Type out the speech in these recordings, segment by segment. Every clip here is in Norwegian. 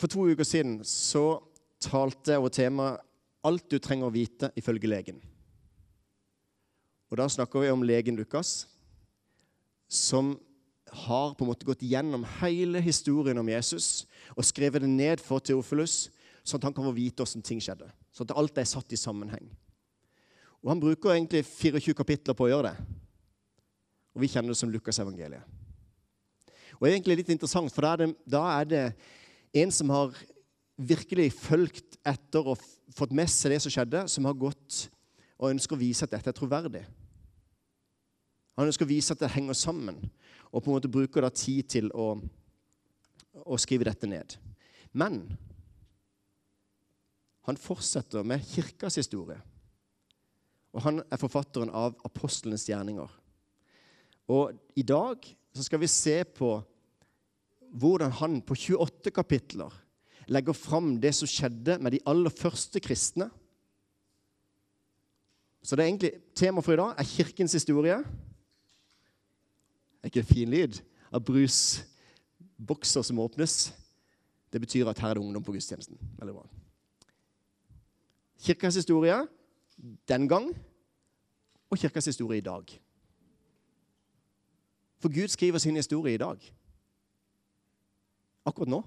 For to uker siden så talte jeg over temaet 'Alt du trenger å vite ifølge legen'. Og Da snakker vi om legen Lukas, som har på en måte gått gjennom hele historien om Jesus og skrevet det ned for Teofilus, sånn at han kan få vite hvordan ting skjedde. Sånn at alt er satt i sammenheng. Og Han bruker egentlig 24 kapitler på å gjøre det. Og vi kjenner det som Lukas-evangeliet. Og egentlig litt interessant, for da er, det, da er det en som har virkelig fulgt etter og fått med seg det som skjedde, som har gått og ønsker å vise at dette er troverdig. Han ønsker å vise at det henger sammen, og på en måte bruker da tid til å, å skrive dette ned. Men han fortsetter med kirkas historie. Og han er forfatteren av apostlenes gjerninger. Og i dag så skal vi se på hvordan han på 28 kapitler legger fram det som skjedde med de aller første kristne. Så det er egentlig Temaet for i dag er kirkens historie. Er ikke det fin lyd? Av brusbokser som åpnes. Det betyr at her er det ungdom på gudstjenesten. Veldig bra. Kirkas historie den gang og kirkas historie i dag. For Gud skriver sin historie i dag. Akkurat nå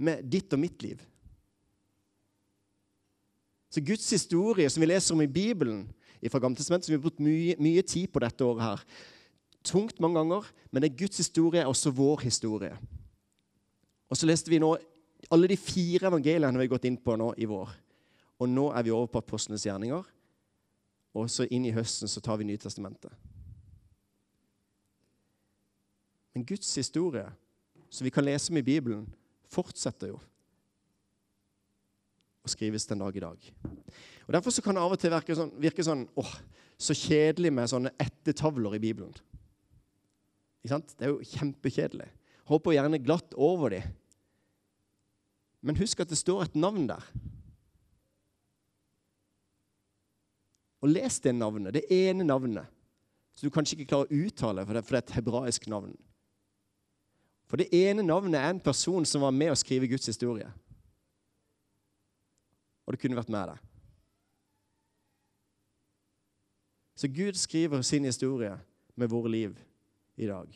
med ditt og mitt liv. Så Guds historie, som vi leser om i Bibelen fra Gammeltestamentet, som vi har brukt mye, mye, tid på dette året her Tungt mange ganger, men det er Guds historie også vår historie. Og så leste vi nå alle de fire evangeliene vi har gått inn på nå i vår. Og nå er vi over på apostlenes gjerninger. Og så inn i høsten så tar vi Nytestamentet. Men Guds historie, som vi kan lese om i Bibelen, fortsetter jo å skrives den dag i dag. Og Derfor så kan det av og til virke sånn, virke sånn åh, så kjedelig med sånne ettertavler i Bibelen. Ikke sant? Det er jo kjempekjedelig. Hopper gjerne glatt over dem. Men husk at det står et navn der. Og les det navnet, det ene navnet, som du kanskje ikke klarer å uttale, for det er et hebraisk navn. For det ene navnet er en person som var med å skrive Guds historie. Og det kunne vært med deg. Så Gud skriver sin historie med våre liv i dag.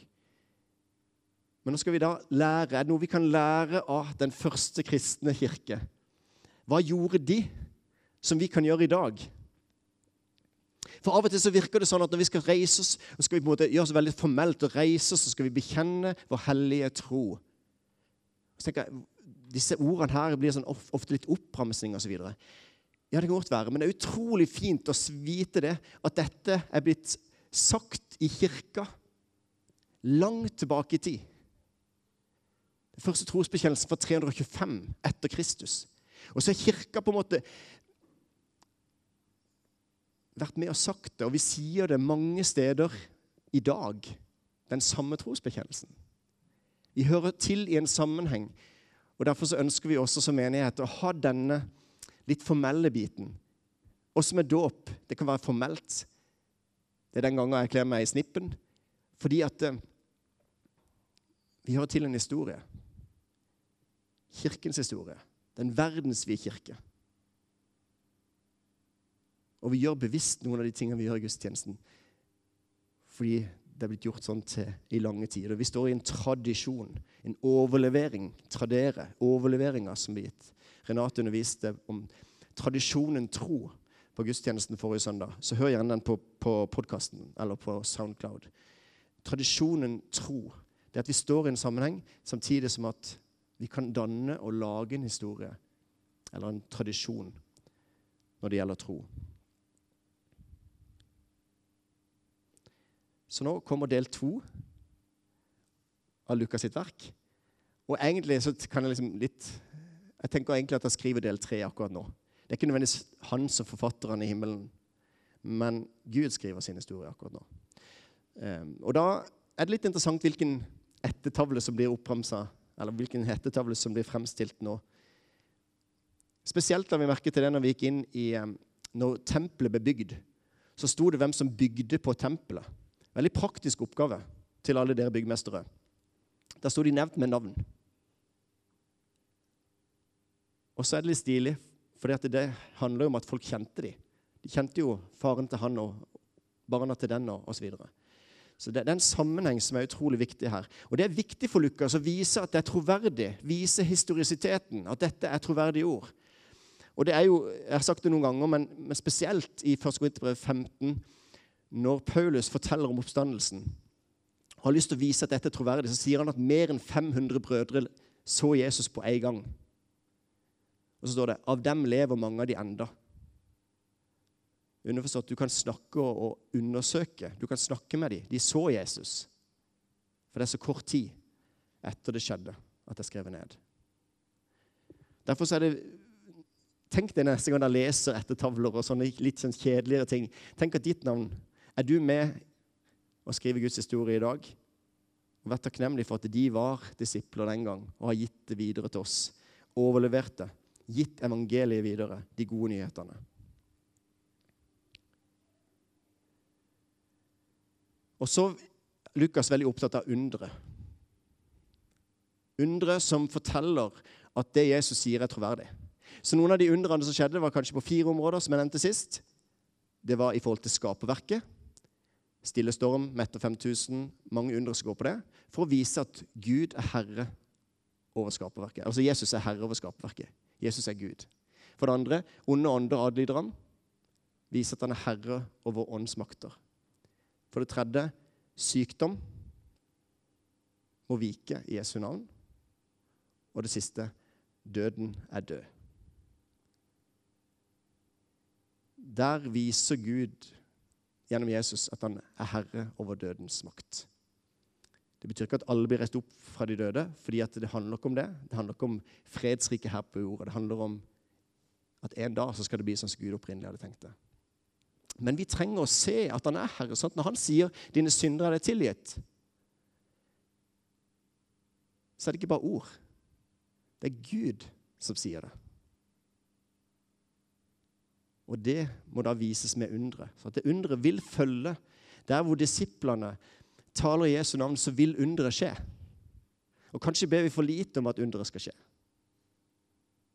Men nå skal vi da lære, er det noe vi kan lære av den første kristne kirke? Hva gjorde de som vi kan gjøre i dag? For Av og til så virker det sånn at når vi skal reise oss, så skal vi på en måte gjøre oss veldig formelt og reise oss, så skal vi bekjenne vår hellige tro. Så tenker jeg, Disse ordene her blir sånn ofte litt oppramsing osv. Ja, det kan godt være, men det er utrolig fint å vite det, at dette er blitt sagt i kirka langt tilbake i tid. Den første trosbekjennelsen fra 325 etter Kristus. Og så er kirka på en måte vært med og sagt det, og vi sier det mange steder i dag, den samme trosbekjennelsen. Vi hører til i en sammenheng, og derfor så ønsker vi også som menighet å ha denne litt formelle biten. Også med dåp. Det kan være formelt. Det er den gangen jeg kler meg i snippen. Fordi at eh, vi hører til en historie. Kirkens historie. Den verdensvide kirke. Og vi gjør bevisst noen av de tingene vi gjør i gudstjenesten. Fordi det er blitt gjort sånn til i lange tider. Vi står i en tradisjon, en overlevering. Tradere. Overleveringa som blir gitt. Renate underviste om tradisjonen tro på gudstjenesten forrige søndag. Så hør gjerne den på, på podkasten eller på Soundcloud. Tradisjonen tro. Det er at vi står i en sammenheng samtidig som at vi kan danne og lage en historie eller en tradisjon når det gjelder tro. Så nå kommer del to av Lukas sitt verk. Og egentlig så kan jeg liksom litt Jeg tenker egentlig at jeg skriver del tre akkurat nå. Det er ikke nødvendigvis han som forfatteren i himmelen, men Gud skriver sin historie akkurat nå. Um, og da er det litt interessant hvilken ettertavle som blir oppramsa, eller hvilken ettertavle som blir fremstilt nå. Spesielt da vi merket det når vi gikk inn i um, Når tempelet ble bygd, så sto det hvem som bygde på tempelet. Veldig praktisk oppgave til alle dere byggmestere. Der sto de nevnt med navn. Og så er det litt stilig, for det handler jo om at folk kjente dem. De kjente jo faren til han og barna til den og osv. Så, videre. så det, det, er en sammenheng som er utrolig viktig her. Og det er viktig for Lukas å vise at det er troverdig. Vise historisiteten. At dette er troverdige ord. Og det er jo, Jeg har sagt det noen ganger, men, men spesielt i 1. Korinterbrev 15, når Paulus forteller om oppstandelsen og har lyst til å vise at dette er troverdig, så sier han at mer enn 500 brødre så Jesus på en gang. Og så står det av dem lever mange av de enda. Underforstått du kan snakke og undersøke. Du kan snakke med dem. De så Jesus. For det er så kort tid etter det skjedde, at det er skrevet ned. Derfor er det Tenk deg neste gang dere leser ettertavler og sånne litt sånn kjedeligere ting. Tenk at ditt navn Er du med å skrive Guds historie i dag? Og Vær takknemlig for at de var disipler den gang og har gitt det videre til oss. Overlevert det. Gitt evangeliet videre, de gode nyhetene. Og så Lukas veldig opptatt av undre. Undre som forteller at det Jesus sier, er troverdig. Så Noen av de undrene som skjedde, var kanskje på fire områder. som jeg nevnte sist. Det var i forhold til skaperverket. Stille storm, mette 5000. Mange undre som går på det. For å vise at Gud er herre over skaperverket. Altså Jesus er herre over skaperverket. Jesus er Gud. For det andre, onde ånder adlyder ham. Viser at han er herre over åndsmakter. For det tredje sykdom må vike i Jesu navn. Og det siste døden er død. Der viser Gud gjennom Jesus at han er herre over dødens makt. Det betyr ikke at alle blir reist opp fra de døde, fordi det handler ikke om det. Det handler ikke om fredsriket her på jorda. Det handler om at en dag så skal det bli sånn som Gud opprinnelig hadde tenkt det. Men vi trenger å se at han er herre. sånn Når han sier 'dine syndere er deg tilgitt', så er det ikke bare ord. Det er Gud som sier det. Og det må da vises med undre. Så at det undre vil følge. Der hvor disiplene taler i Jesu navn, så vil underet skje. Og kanskje ber vi for lite om at underet skal skje.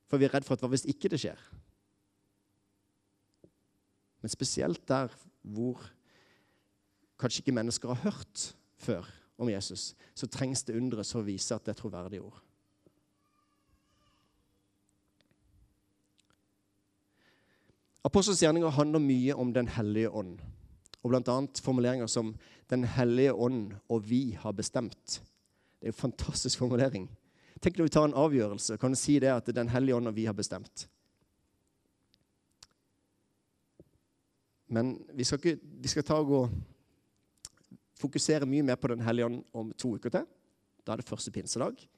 For vi er redd for at hva hvis ikke det skjer? Men spesielt der hvor kanskje ikke mennesker har hørt før om Jesus, så trengs det undre som viser at det er troverdige ord. Apostelens gjerninger handler mye om Den hellige ånd, og bl.a. formuleringer som 'Den hellige ånd og vi har bestemt'. Det er en fantastisk formulering. Tenk når vi tar en avgjørelse, kan du si det at 'Den hellige ånd og vi har bestemt'. Men vi skal, ikke, vi skal ta og fokusere mye mer på Den hellige ånd om to uker til. Da er det første pinsedag.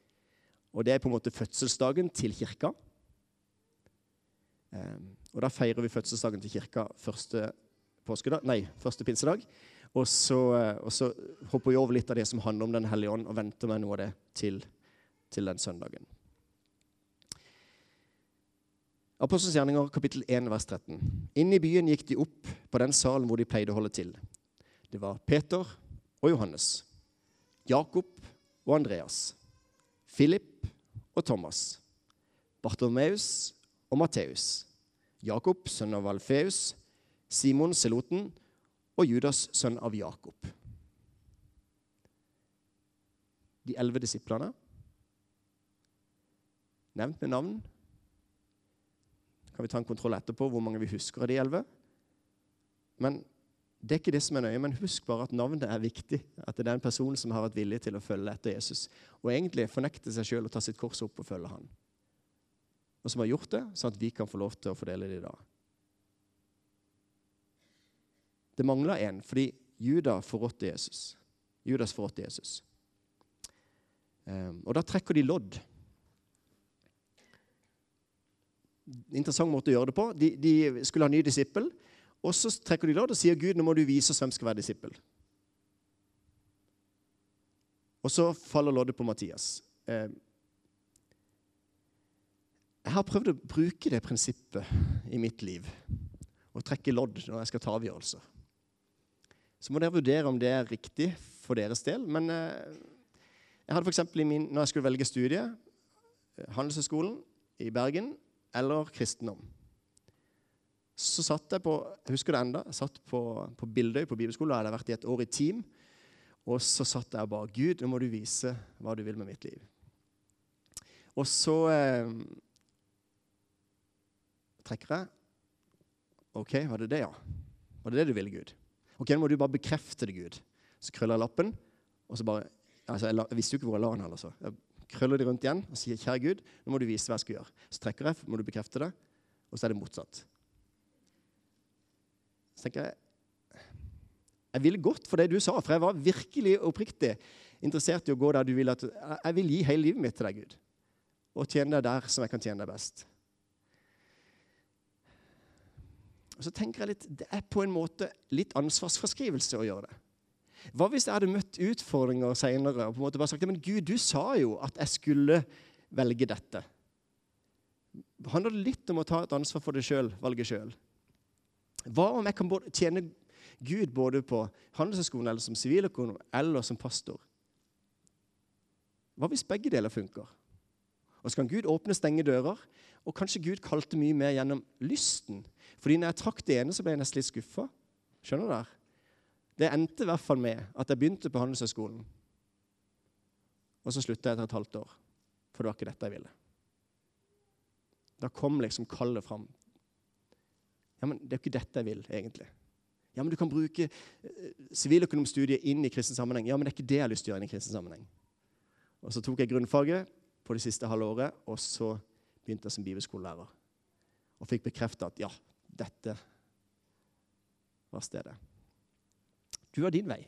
Og det er på en måte fødselsdagen til kirka. Ehm, og Da feirer vi fødselsdagen til kirka første, påskedag, nei, første pinsedag. Og så, eh, og så, hopper vi over litt av det som handler om Den hellige ånd, og venter med noe av det til, til den søndagen. Apostelens gjerninger, kapittel 1, vers 13. Inn i byen gikk de opp på den salen hvor de pleide å holde til. Det var Peter og Johannes, Jakob og Andreas, Philip og Thomas, Bartolomeus og Matteus, Jakob, sønn av Alfeus, Simon Seloten og Judas, sønn av Jakob. De elleve disiplene, nevnt med navn, kan vi ta en kontroll etterpå hvor mange vi husker av de elleve. Men det er ikke det som er nøye, men husk bare at navnet er viktig. At det er en person som har vært villig til å følge etter Jesus. Og egentlig fornekte seg sjøl og ta sitt kors opp og følge han. Og som har gjort det, sånn at vi kan få lov til å fordele det i dag. Det mangler en, fordi Juda forrådte Jesus. Judas forrådte Jesus. Um, og da trekker de lodd. interessant måte å gjøre det på. De, de skulle ha ny disippel, og så trekker de lodd og sier Gud, nå må du vise oss hvem skal være disippel. Og så faller loddet på Mathias. Eh, jeg har prøvd å bruke det prinsippet i mitt liv. Å trekke lodd når jeg skal ta avgjørelser. Så må dere vurdere om det er riktig for deres del. Men eh, jeg hadde f.eks. når jeg skulle velge studie, Handelshøyskolen i Bergen, eller kristendom. Så satt jeg på jeg husker det enda, jeg satt på, på Bildøy på bibelskolen. Da hadde jeg vært i et år i team. Og så satt jeg og ba Gud, nå må du vise hva du vil med mitt liv. Og så eh, trekker jeg. OK, var det det, ja? Var det det du ville, Gud? Ok, Nå må du bare bekrefte det, Gud. Så krøller jeg lappen, og så bare altså jeg, la, jeg visste jo ikke hvor jeg la den altså. så. Jeg krøller det rundt igjen og sier, 'Kjære Gud, nå må du vise hva jeg skal gjøre.' Så trekker jeg, må du bekrefte det, og så er det motsatt. Så tenker jeg jeg ville godt for det du sa, for jeg var virkelig oppriktig interessert i å gå der du vil. at Jeg vil gi hele livet mitt til deg, Gud, og tjene deg der som jeg kan tjene deg best. Og så tenker jeg litt, Det er på en måte litt ansvarsforskrivelse å gjøre det. Hva hvis jeg hadde møtt utfordringer seinere og på en måte bare sagt men Gud, du sa jo at jeg skulle velge dette? Det Handler litt om å ta et ansvar for det sjøl, valget sjøl? Hva om jeg kan tjene Gud både på Handelshøyskolen eller som siviløkonom eller som pastor? Hva hvis begge deler funker? Og så kan Gud åpne og stenge dører, og kanskje Gud kalte mye mer gjennom lysten. Fordi når jeg trakk det ene, så ble jeg nesten litt skuffa. Skjønner du det? Det endte i hvert fall med at jeg begynte på Handelshøyskolen. Og så slutta jeg etter et halvt år, for det var ikke dette jeg ville. Da kom liksom kallet fram. Ja, men det er jo ikke dette jeg vil, egentlig. Ja, men du kan bruke eh, siviløkonomstudiet inn i kristen sammenheng. Ja, men det er ikke det jeg har lyst til å gjøre inn i kristen sammenheng. Og Så tok jeg grunnfaget på det siste halve året, og så begynte jeg som bibelskolelærer. Og fikk bekrefta at ja, dette var stedet. Du har din vei.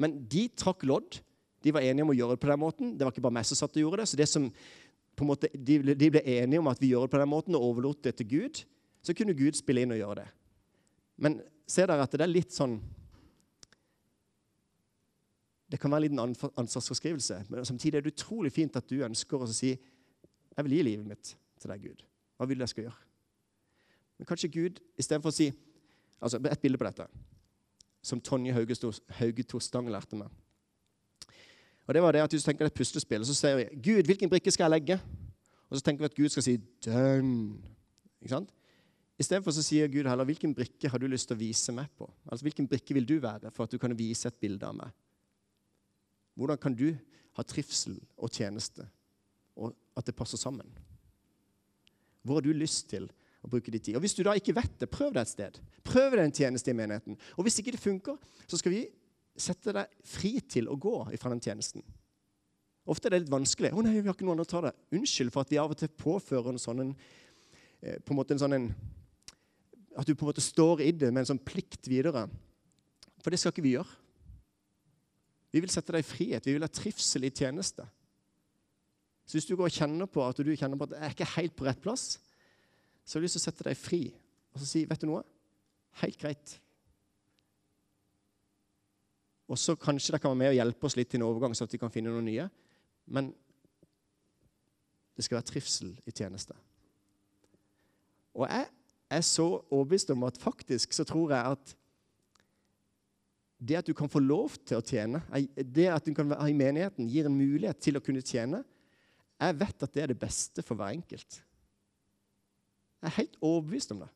Men de trakk lodd. De var enige om å gjøre det på den måten. Det var ikke bare meg som satt og gjorde det. Så det som på en måte, de, de ble enige om at vi gjør det på den måten, og overlot det til Gud. Så kunne Gud spille inn og gjøre det. Men se der at det er litt sånn Det kan være en liten ansvarsforskrivelse, men samtidig er det utrolig fint at du ønsker å si jeg vil gi livet mitt til deg, Gud. Hva vil du jeg skal gjøre? Men kanskje Gud istedenfor å si altså Et bilde på dette som Tonje Haugeto Stang lærte meg. Og det var det at Hvis du tenker det er et puslespill, så sier vi Gud, hvilken brikke skal jeg legge? Og så tenker vi at Gud skal si dønn. Ikke sant? Istedenfor sier Gud heller hvilken brikke har du lyst til å vise meg på? Altså Hvilken brikke vil du være for at du kan vise et bilde av meg? Hvordan kan du ha trivsel og tjeneste, og at det passer sammen? Hvor har du lyst til å bruke din tid? Og Hvis du da ikke vet det, prøv det et sted. Prøv det en tjeneste i menigheten. Og Hvis ikke det funker, så skal vi sette deg fri til å gå fra den tjenesten. Ofte er det litt vanskelig. 'Å nei, vi har ikke noen andre å ta det.' Unnskyld for at vi av og til påfører en sånn en, eh, på en måte en sånn en at du på en måte står i det med en sånn plikt videre. For det skal ikke vi gjøre. Vi vil sette deg i frihet. Vi vil ha trivsel i tjeneste. Så hvis du går og kjenner på at du kjenner på at jeg er helt på rett plass, så har jeg lyst til å sette deg fri og så si vet du noe? Helt greit. Og så kanskje det kan være med å hjelpe oss litt til en overgang, så at vi kan finne noe nye. Men det skal være trivsel i tjeneste. Og jeg er så overbevist om at faktisk så tror jeg at det at du kan få lov til å tjene, det at du kan være i menigheten, gir en mulighet til å kunne tjene. Jeg vet at det er det beste for hver enkelt. Jeg er helt overbevist om det.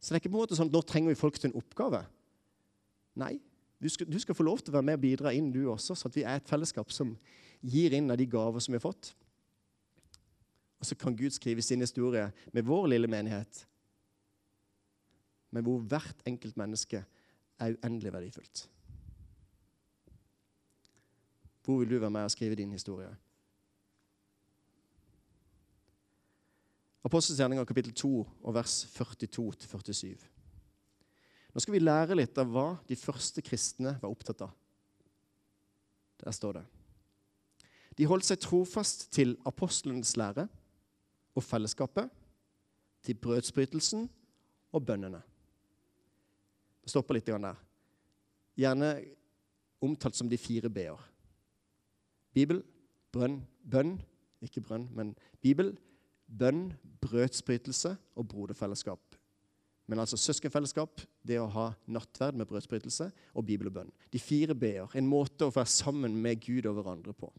Så det er ikke på en måte sånn at nå trenger vi folk til en oppgave. Nei, du skal, du skal få lov til å være med og bidra inn, du også, så at vi er et fellesskap som gir inn av de gaver som vi har fått. Og så kan Gud skrive sin historie med vår lille menighet, men hvor hvert enkelt menneske er uendelig verdifullt. Hvor vil du være med og skrive din historie? Apostelgjerninga kapittel 2 og vers 42-47. Nå skal vi lære litt av hva de første kristne var opptatt av. Der står det. De holdt seg trofast til apostlenes lære og fellesskapet, til brødsbrytelsen og bønnene. Det stopper litt der. Gjerne omtalt som de fire b-er. Bibel, brønn, bønn Ikke brønn, men Bibel, bønn, brødsbrytelse og broderfellesskap. Men altså søskenfellesskap, det å ha nattverd med brødsbrytelse og bibel og bønn. De fire b-er. En måte å være sammen med Gud og hverandre på.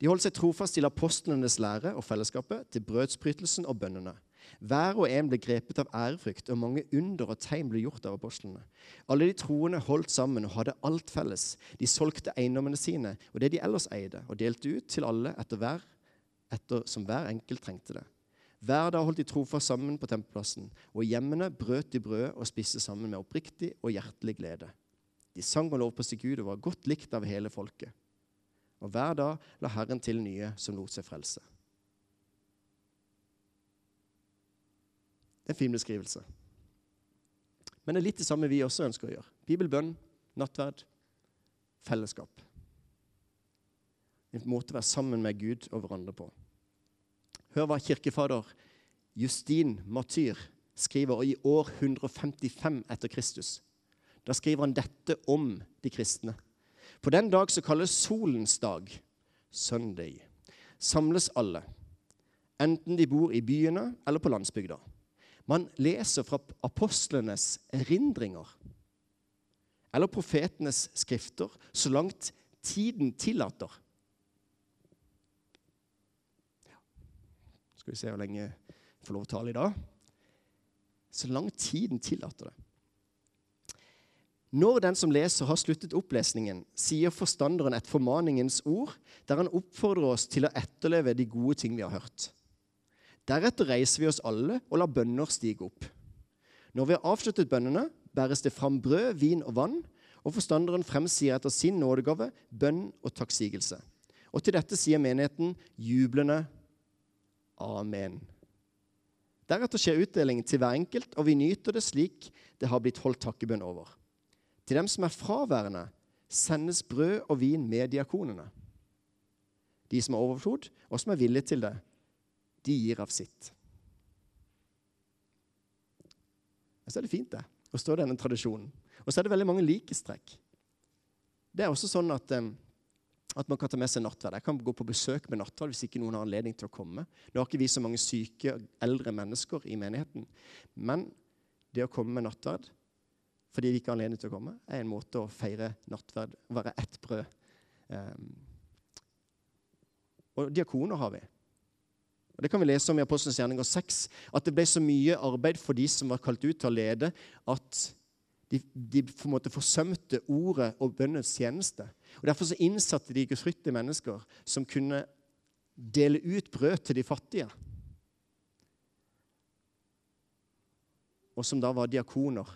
De holdt seg trofast til apostlenes lære og fellesskapet, til brødsbrytelsen og bønnene. Hver og en ble grepet av ærefrykt, og mange under og tegn ble gjort av apostlene. Alle de troende holdt sammen og hadde alt felles. De solgte eiendommene sine og det de ellers eide, og delte ut til alle etter, hver, etter som hver enkelt trengte det. Hver dag holdt de trofast sammen på tempelplassen, og i hjemmene brøt de brød og spiste sammen med oppriktig og hjertelig glede. De sang og lovpriste Gud og var godt likt av hele folket. Og hver dag la Herren til nye som lot seg frelse. Det er en fin beskrivelse. Men det er litt det samme vi også ønsker å gjøre. Bibelbønn, nattverd, fellesskap. En måte å være sammen med Gud og hverandre på. Hør hva kirkefader Justin Matyr skriver i år 155 etter Kristus. Da skriver han dette om de kristne. På den dag som kalles solens dag, søndag, samles alle, enten de bor i byene eller på landsbygda. Man leser fra apostlenes erindringer eller profetenes skrifter så langt tiden tillater. Skal vi se hvor lenge jeg får lov å tale i dag. Så langt tiden tillater det. Når den som leser, har sluttet opplesningen, sier forstanderen et formaningens ord, der han oppfordrer oss til å etterleve de gode ting vi har hørt. Deretter reiser vi oss alle og lar bønner stige opp. Når vi har avsluttet bønnene, bæres det fram brød, vin og vann, og forstanderen fremsier etter sin nådegave bønn og takksigelse. Og til dette sier menigheten jublende Amen. Deretter skjer utdelingen til hver enkelt, og vi nyter det slik det har blitt holdt takkebønn over. Til dem som er fraværende, sendes brød og vin med diakonene. De som har overflod, og som er villige til det, de gir av sitt. Så er det fint, det, å stå i denne tradisjonen. Og så er det veldig mange likestrekk. Det er også sånn at um, at man kan ta med seg nattverd. Jeg kan gå på besøk med nattverd hvis ikke noen har anledning til å komme. Nå har ikke vi så mange syke, eldre mennesker i menigheten. Men det å komme med nattverd fordi vi ikke har anledning til å komme, er en måte å feire nattverd være ett brød. Um, og diakoner har vi. Og Det kan vi lese om i Apostelens gjerninger 6, at det ble så mye arbeid for de som var kalt ut til å lede, at de, de på en måte forsømte ordet og bønnens tjeneste. Og Derfor så innsatte de gudfryktige mennesker som kunne dele ut brød til de fattige. Og som da var diakoner,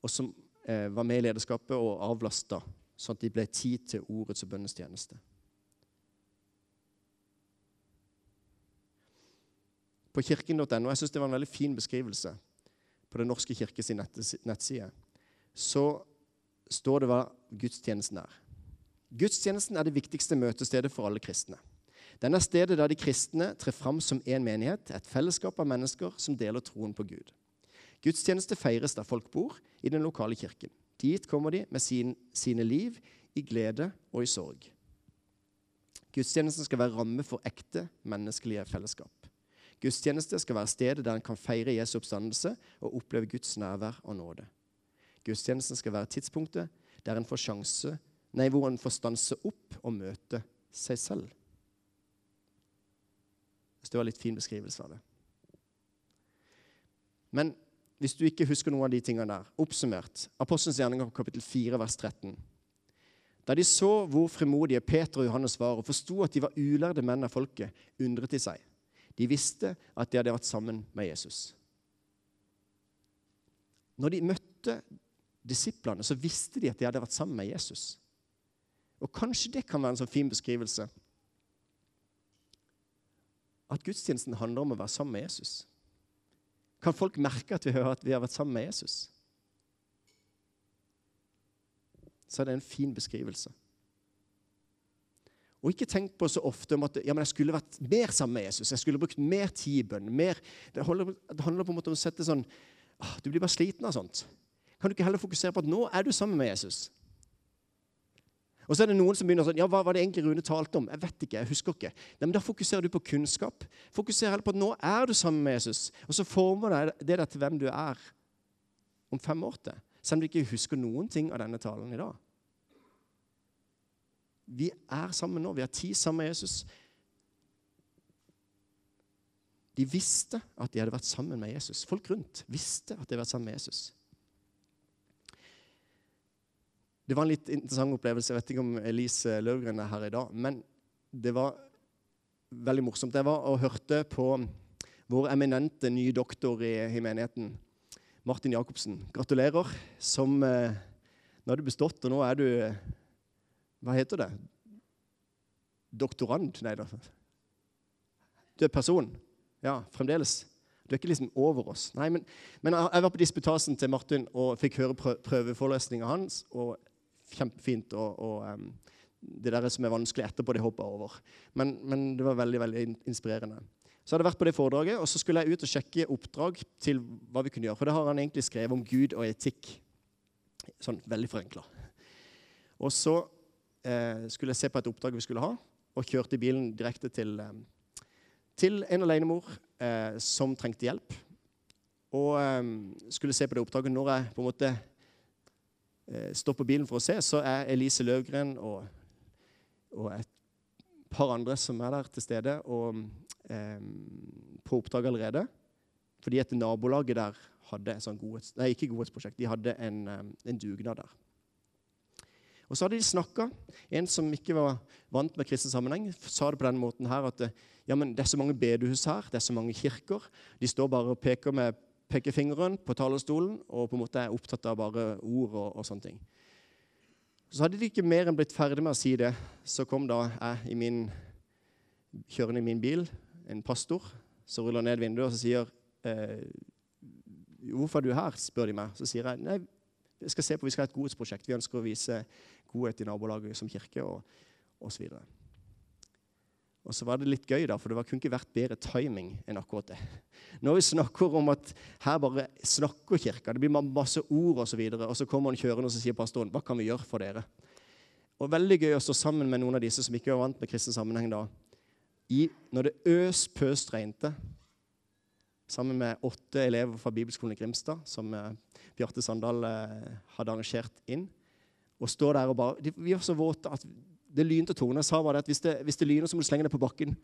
og som eh, var med i lederskapet og avlasta, sånn at de ble tid til ordets og bønnens tjeneste. På kirken.no jeg synes det var en veldig fin beskrivelse på Den norske kirkes nettside, så står det hva gudstjenesten er. Gudstjenesten er det viktigste møtestedet for alle kristne. Den er stedet der de kristne trer fram som én menighet, et fellesskap av mennesker som deler troen på Gud. Gudstjeneste feires der folk bor, i den lokale kirken. Dit kommer de med sin, sine liv i glede og i sorg. Gudstjenesten skal være ramme for ekte menneskelige fellesskap. Gudstjeneste skal være stedet der en kan feire Jesu oppstandelse og oppleve Guds nærvær og nåde. Gudstjenesten skal være tidspunktet der en får sjanse, nei, hvor en får stanse opp og møte seg selv. Det var litt fin beskrivelse av det. Men hvis du ikke husker noen av de tingene der, oppsummert Apostelens gjerninger kapittel 4, vers 13. Da de så hvor frimodige Peter og Johannes var, og forsto at de var ulærde menn av folket, undret de seg. De visste at de hadde vært sammen med Jesus. Når de møtte disiplene, så visste de at de hadde vært sammen med Jesus. Og kanskje det kan være en sånn fin beskrivelse. At gudstjenesten handler om å være sammen med Jesus. Kan folk merke at vi hører at vi har vært sammen med Jesus? Så er det en fin beskrivelse. Og ikke tenk på så ofte om at ja, men jeg skulle vært mer sammen med Jesus. Jeg skulle brukt mer tid i bønn. Mer, det, holder, det, handler på en måte om å sette sånn ah, Du blir bare sliten av sånt. Kan du ikke heller fokusere på at nå er du sammen med Jesus? Og så er det noen som begynner sånn Ja, hva var det egentlig Rune talte om? Jeg vet ikke, jeg husker ikke. Nei, men Da fokuserer du på kunnskap. Fokuser heller på at nå er du sammen med Jesus. Og så former det deg til hvem du er om fem år til. Selv om du ikke husker noen ting av denne talen i dag. Vi er sammen nå. Vi har tid sammen med Jesus. De visste at de hadde vært sammen med Jesus. Folk rundt visste at de hadde vært sammen med Jesus. Det var en litt interessant opplevelse. Jeg vet ikke om Elise Løvgren er her i dag. Men det var veldig morsomt. Jeg var og hørte på vår eminente nye doktor i, i menigheten, Martin Jacobsen. Gratulerer. Som eh, Nå har du bestått, og nå er du Hva heter det? Doktorand? Nei da. Du er person. Ja, fremdeles. Du er ikke liksom over oss. Nei, men, men jeg var på disputasen til Martin og fikk høre prøveforelesninga hans. og Kjempefint. Og, og um, det der som er vanskelig etterpå, det hoppa over. Men, men, det var veldig veldig inspirerende. Så hadde jeg vært på det foredraget, og så skulle jeg ut og sjekke oppdrag til hva vi kunne gjøre. For det har han egentlig skrevet om Gud og etikk. Sånn veldig forenkla. Og så skulle jeg se på et oppdrag vi skulle ha, og kjørte bilen direkte til eh, til en alenemor eh, som trengte hjelp. Og eh, skulle se på det oppdraget. Når jeg på en måte eh, står på bilen for å se, så er Elise Løvgren og, og, et par andre som er der til stede og, eh, på oppdrag allerede. Fordi at nabolaget der hadde en sånn godhets, nei, ikke godhetsprosjekt, de hadde en, eh, en dugnad der. Og så hadde de snakka. En som ikke var vant med kristen sammenheng, sa det på den måten her at ja, men det er så mange bedehus her, det er så mange kirker. De står bare og peker med pekefingeren på talerstolen og på en måte er opptatt av bare ord og, og sånne ting. Så hadde de ikke mer enn blitt ferdig med å si det, så kom da jeg i min, kjørende i min bil, en pastor, som ruller ned vinduet og så sier eh, 'Hvorfor er du her?' spør de meg. Så sier jeg nei, jeg skal se på, vi skal ha et godhetsprosjekt. Vi ønsker å vise godhet i nabolaget som kirke og osv. Og så var det litt gøy, da, for det kunne ikke vært bedre timing enn akkurat det. Når vi snakker om at her bare snakker kirka, det blir masse ord osv., og, så videre, og så kommer han kjørende og så sier pastoren hva kan vi gjøre for dere? Og Veldig gøy å stå sammen med noen av disse som ikke var vant med kristen sammenheng da. I, når det øs pøst regnte, sammen med åtte elever fra Bibelskolen i Grimstad, som eh, Bjarte Sandal eh, hadde arrangert inn, og står der og bare de, Vi var så våte at det lynte Jeg sa bare at hvis det, hvis det lyner, så må du slenge det på bakken.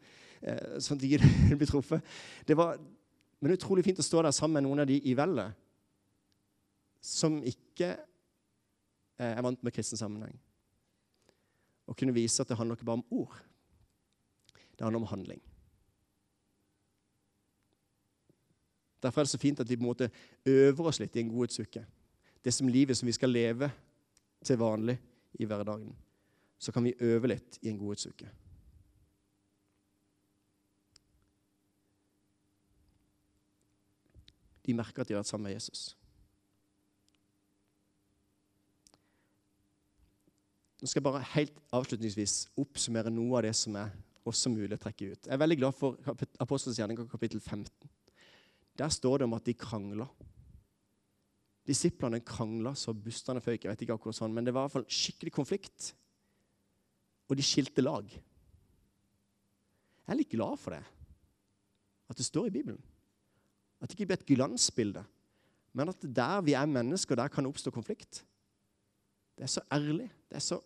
Eh, sånn at de blir truffet. Det var men utrolig fint å stå der sammen med noen av de i vellet som ikke eh, er vant med kristen sammenheng. Og kunne vise at det handler ikke bare om ord. Det handler om handling. Derfor er det så fint at vi på en måte øver oss litt i en godhetsuke. Det som livet som vi skal leve til vanlig i hverdagen så kan vi øve litt i en godhetsuke. De merker at de har vært sammen med Jesus. Nå skal jeg bare helt avslutningsvis oppsummere noe av det som er også mulig å trekke ut. Jeg er veldig glad for Apostelens gjerning kapittel 15. Der står det om at de krangla. Disiplene krangla så bustene føyk. Jeg vet ikke akkurat sånn, men det var i hvert fall skikkelig konflikt og de skilte lag. Jeg er litt glad for det, at det står i Bibelen. At det ikke blir et glansbilde, men at der vi er mennesker, der kan det oppstå konflikt. Det er så ærlig. Det er så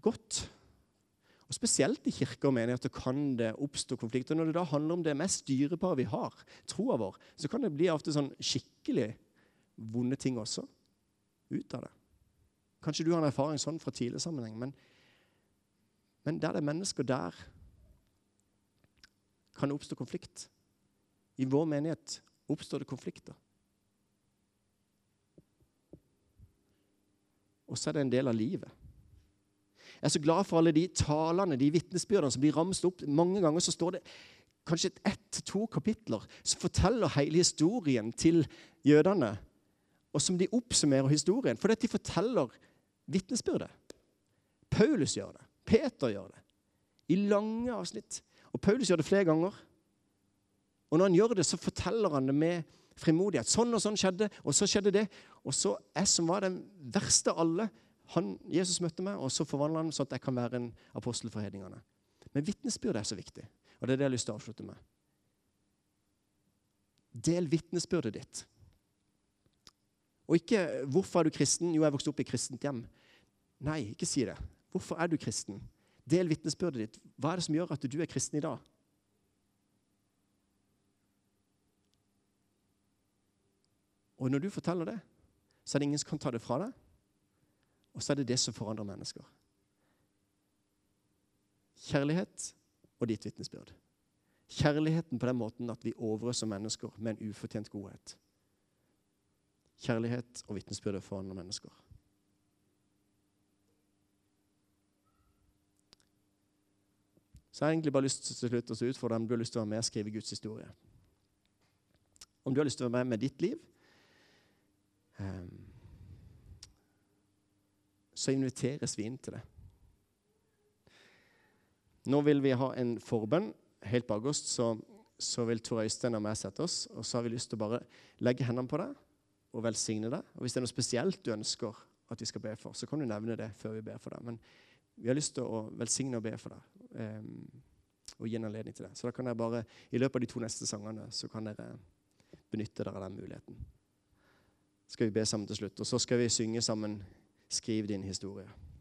godt. Og Spesielt i kirker og menigheter kan det oppstå konflikter. Når det da handler om det mest dyrebare vi har, troa vår, så kan det bli ofte sånn skikkelig vonde ting også ut av det. Kanskje du har en erfaring sånn fra tidlig sammenheng, men, men der det er mennesker der, kan det oppstå konflikt. I vår menighet oppstår det konflikter. Og så er det en del av livet. Jeg er så glad for alle de talene, de vitnesbyrdene som blir ramset opp. Mange ganger så står det kanskje ett til to kapitler som forteller hele historien til jødene, og som de oppsummerer historien. For de forteller vitnesbyrdet. Paulus gjør det. Peter gjør det. I lange avsnitt. Og Paulus gjør det flere ganger. Og når han gjør det, så forteller han det med frimodighet. Sånn og sånn skjedde, og så skjedde det. Og så jeg som var den verste av alle, han, Jesus møtte meg, og så forvandla han sånn at jeg kan være en apostel for hedningene. Men vitnesbyrd er så viktig, og det er det jeg har lyst til å avslutte med. Del vitnesbyrdet ditt. Og ikke 'Hvorfor er du kristen?' Jo, jeg vokste opp i kristent hjem. Nei, ikke si det. Hvorfor er du kristen? Del vitnesbyrdet ditt. Hva er det som gjør at du er kristen i dag? Og når du forteller det, så er det ingen som kan ta det fra deg. Og så er det det som forandrer mennesker. Kjærlighet og ditt vitnesbyrd. Kjærligheten på den måten at vi overøser mennesker med en ufortjent godhet. Kjærlighet og vitnesbyrd for andre mennesker. Så jeg har egentlig bare lyst til slutt å utfordre om du har lyst til å være med og skrive Guds historie. Om du har lyst til å være med med ditt liv, ehm, så inviteres vi inn til det. Nå vil vi ha en forbønn. Helt på august så, så vil Tor Øystein og meg sette oss, og så har vi lyst til å bare legge hendene på deg og velsigne deg. Og Hvis det er noe spesielt du ønsker at vi skal be for, så kan du nevne det før vi ber for deg. Men vi har lyst til å velsigne og be for deg um, og gi en anledning til det. Så da kan dere bare, i løpet av de to neste sangene så kan dere benytte dere av den muligheten. Så skal vi be sammen til slutt, og så skal vi synge sammen 'Skriv din historie'.